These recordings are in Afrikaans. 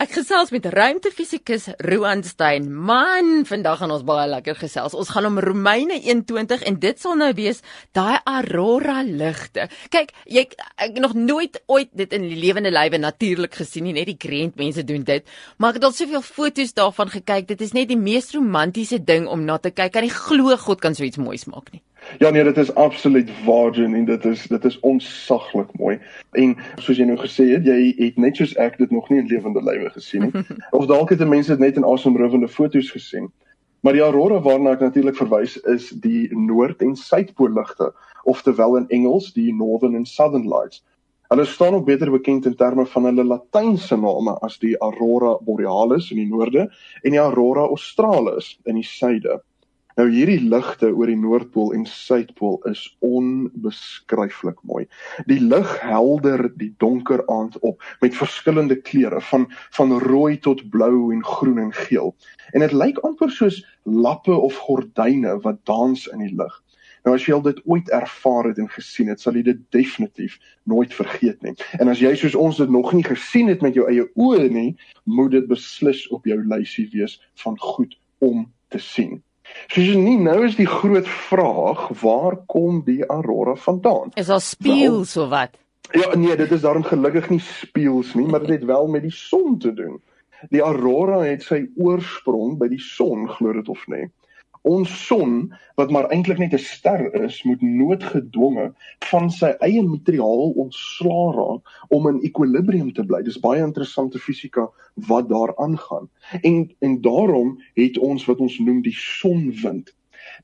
Ek gesels met ruimtefisikus Roan Stein. Man, vandag gaan ons baie lekker gesels. Ons gaan om Romeine 21 en dit sal nou wees daai aurora ligte. Kyk, jy ek nog nooit ooit dit in lewende lywe natuurlik gesien nie. Net die grant mense doen dit. Maar ek het al soveel foto's daarvan gekyk. Dit is net die mees romantiese ding om na te kyk. Kan jy glo God kan so iets moois maak nie? Ja nee, dit is absoluut waargin en dit is dit is onsaglik mooi. En soos jy nou gesê het, jy het net soos ek dit nog nie in lewende lywe gesien nie. of dalk het mense dit net in asemrowende foto's gesien. Maar die aurora waarna ek natuurlik verwys is die noord- en suidpoolligte, oftewel in Engels die northern and southern lights. Hulle staan ook beter bekend in terme van hulle latynse name as die aurora borealis in die noorde en die aurora australis in die suide. Nou hierdie ligte oor die noordpool en suidpool is onbeskryflik mooi. Die lig helder die donker aand op met verskillende kleure van van rooi tot blou en groen en geel. En dit lyk amper soos lappe of gordyne wat dans in die lig. Nou as jy al dit ooit ervaar het en gesien het, sal jy dit definitief nooit vergeet nie. En as jy soos ons dit nog nie gesien het met jou eie oë nie, moet dit beslis op jou lysie wees van goed om te sien. Soos nie nou is die groot vraag, waar kom die aurora vandaan? Is daar spieëls of wat? Ja, nee, dit is daarom gelukkig nie spieëls nie, maar dit het wel met die son te doen. Die aurora het sy oorsprong by die son, glo dit of nie. Ons son wat maar eintlik net 'n ster is, moet noodgedwonge van sy eie materiaal ontslaa raak om in ekwilibrium te bly. Dis baie interessante fisika wat daar aangaan. En en daarom het ons wat ons noem die sonwind.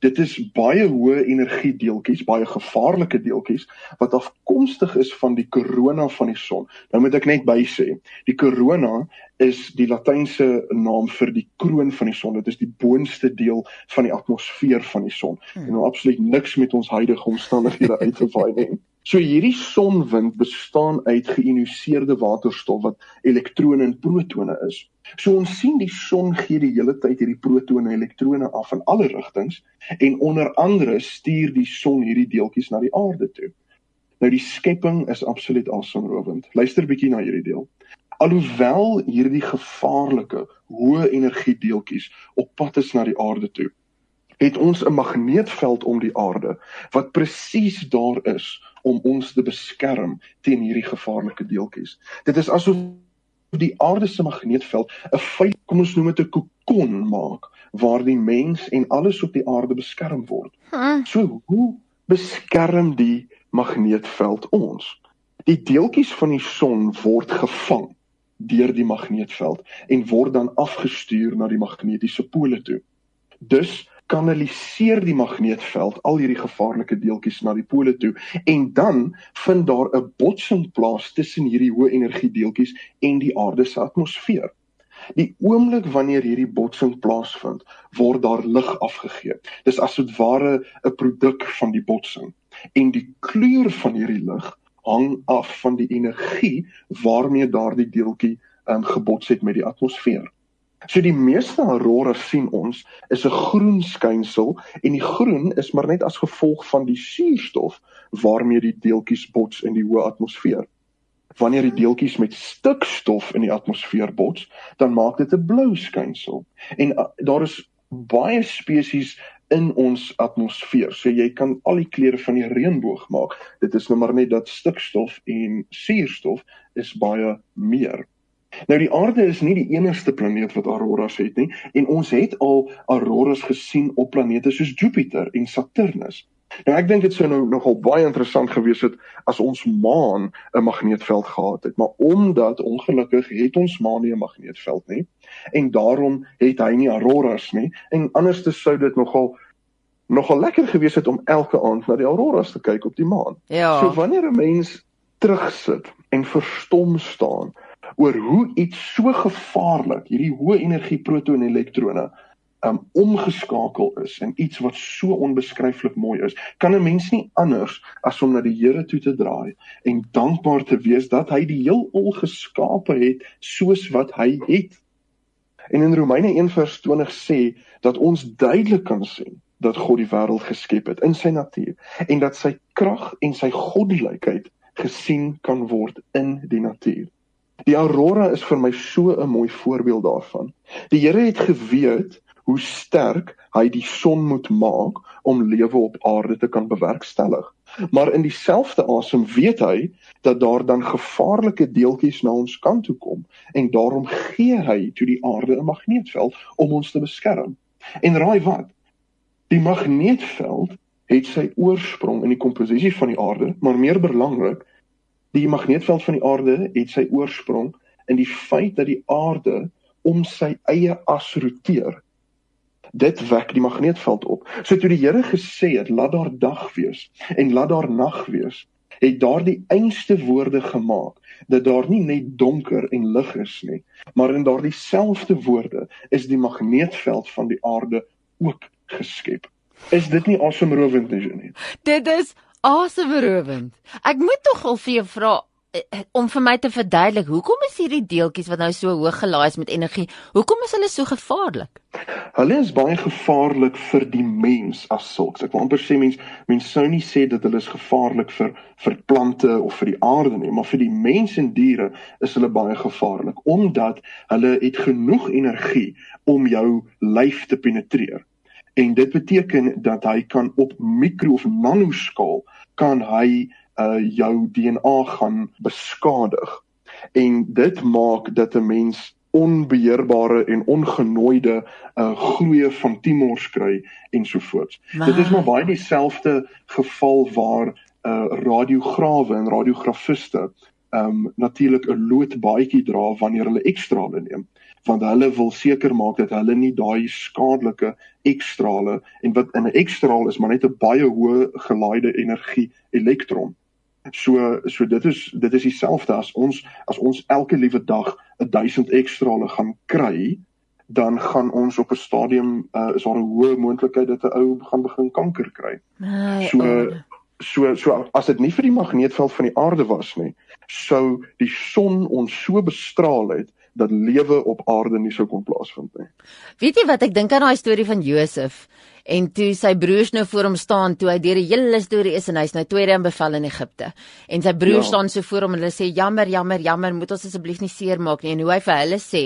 Dit is baie hoë energie deeltjies, baie gevaarlike deeltjies wat afkomstig is van die korona van die son. Nou moet ek net by sê, die korona is die latynse naam vir die kroon van die son. Dit is die boonste deel van die atmosfeer van die son. Hmm. En nou absoluut niks met ons huidige omstandighede uit te vaai nie. So hierdie sonwind bestaan uit geïoniseerde waterstof wat elektrone en protone is. So ons sien die son gee die hele tyd hierdie protone en elektrone af in alle rigtings en onder andere stuur die son hierdie deeltjies na die aarde toe. Nou die skepping is absoluut asemrowend. Luister bietjie na hierdie deel. Alhoewel hierdie gevaarlike hoë energie deeltjies op pad is na die aarde toe, het ons 'n magneetveld om die aarde wat presies daar is om ons te beskerm teen hierdie gevaarlike deeltjies. Dit is asof die aarde se magneetveld 'n veilig, kom ons noem dit 'n kokon maak waar die mens en alles op die aarde beskerm word. So, hoe beskerm die magneetveld ons? Die deeltjies van die son word gevang deur die magneetveld en word dan afgestuur na die magnetiese pole toe. Dus kanaliseer die magneetveld al hierdie gevaarlike deeltjies na die pole toe en dan vind daar 'n botsing plaas tussen hierdie hoë energie deeltjies en die aarde se atmosfeer. Die oomblik wanneer hierdie botsing plaasvind, word daar lig afgegee. Dis asof ware 'n produk van die botsing en die kleur van hierdie lig hang af van die energie waarmee daardie deeltjie um, gebots het met die atmosfeer. So die meeste auroras sien ons is 'n groen skynsel en die groen is maar net as gevolg van die suurstof waarmee die deeltjies bots in die hoë atmosfeer. Wanneer die deeltjies met stikstof in die atmosfeer bots, dan maak dit 'n blou skynsel. En uh, daar is baie spesies in ons atmosfeer. So jy kan al die kleure van die reënboog maak. Dit is nou maar net dat stikstof en suurstof is baie meer. Nou die aarde is nie die enigste planeet wat auroras het nie en ons het al auroras gesien op planete soos Jupiter en Saturnus. Nou ek dink dit sou nou nogal baie interessant gewees het as ons maan 'n magneetveld gehad het, maar omdat ongelukkig het ons maan nie 'n magneetveld nie en daarom het hy nie auroras nie en anderste sou dit nogal nogal lekker gewees het om elke aand na die auroras te kyk op die maan. Ja. So wanneer 'n mens terugsit en verstom staan oor hoe iets so gevaarlik, hierdie hoë energie protone en elektrone, um omgeskakel is in iets wat so onbeskryflik mooi is, kan 'n mens nie anders as om na die Here toe te draai en dankbaar te wees dat hy die heelal geskape het soos wat hy het. En in Romeine 1:20 sê dat ons duidelik kan sien dat God die wêreld geskep het in sy natuur en dat sy krag en sy goddelikheid gesien kan word in die natuur. Die aurora is vir my so 'n mooi voorbeeld daarvan. Die Here het geweet hoe sterk hy die son moet maak om lewe op aarde te kan bewerkstellig. Maar in dieselfde asem weet hy dat daar dan gevaarlike deeltjies na ons kant toe kom en daarom gee hy toe die aarde 'n magneetveld om ons te beskerm. En raai wat? Die magneetveld het sy oorsprong in die komposisie van die aarde, maar meer belangrik, die magneetveld van die aarde het sy oorsprong in die feit dat die aarde om sy eie as roteer dit wek die magneetveld op. So toe die Here gesê het laat daar dag wees en laat daar nag wees, het daardie einste woorde gemaak dat daar nie net donker en lig is nie, maar in daardie selfde woorde is die magneetveld van die aarde ook geskep. Is dit nie asemrowend nie? Dit is asemrowend. Ek moet tog al vir jou vra Eh, om vir my te verduidelik, hoekom is hierdie deeltjies wat nou so hoog gelaai is met energie, hoekom is hulle so gevaarlik? Hulle is baie gevaarlik vir die mens as sulks. Ek wil amper sê mens mens sou nie sê dat hulle is gevaarlik vir vir plante of vir die aarde nie, maar vir die mens en diere is hulle baie gevaarlik omdat hulle het genoeg energie om jou lyf te penetreer. En dit beteken dat hy kan op mikro of nanoskaal kan hy uh jou DNA gaan beskadig. En dit maak dat 'n mens onbeheerbare en ongenooide uh groei van tumors kry ensovoorts. Maar... Dit is maar baie dieselfde geval waar uh radiograwe en radiografiste um natuurlik 'n loodbaadjie dra wanneer hulle ekstrale neem want hulle wil seker maak dat hulle nie daai skadelike ekstrale en wat in 'n ekstraal is maar net 'n baie hoë gelaaide energie elektron So so dit is dit is dieselfde as ons as ons elke liewe dag 1000 ekstrale gaan kry, dan gaan ons op 'n stadium uh, is daar 'n hoë moontlikheid dat 'n ou gaan begin kanker kry. So so so as dit nie vir die magneetveld van die aarde was nie, sou die son ons so bestraal het dat lewe op aarde nie sou kon plaasvind nie. Weet jy wat ek dink aan daai storie van Josef en toe sy broers nou voor hom staan toe hy deur die hele storie is en hy's nou tweede in bevel in Egipte. En sy broers ja. staan so voor hom en hulle sê jammer, jammer, jammer, moet ons asseblief nie seermaak nie. En hoe hy vir hulle sê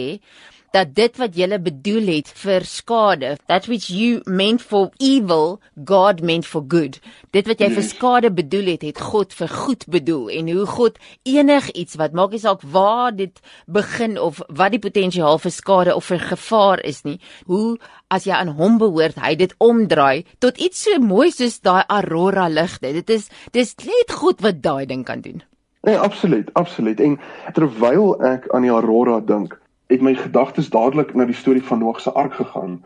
dat dit wat jy bedoel het vir skade, that which you meant for evil, God meant for good. Dit wat jy vir skade bedoel het, het God vir goed bedoel en hoe God enigiets wat maak nie saak waar dit begin of wat die potensiaal vir skade of vir gevaar is nie, hoe as jy aan hom behoort, hy dit omdraai tot iets so mooi soos daai aurora ligte. Dit is dis net God wat daai ding kan doen. Nee, absoluut, absoluut. En terwyl ek aan die aurora dink, het my gedagtes dadelik na die storie van Noag se ark gegaan.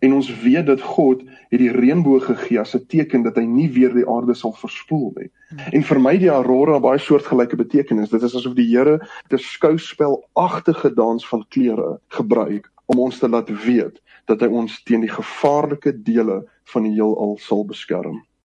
En ons weet dat God het die reënboog gegee as 'n teken dat hy nie weer die aarde sal verspoel nie. En vir my die aurora baie soortgelyke betekenis. Dit is asof die Here 'n skouspelagtige dans van kleure gebruik om ons te laat weet dat hy ons teen die gevaarlike dele van die heelal sal beskerm.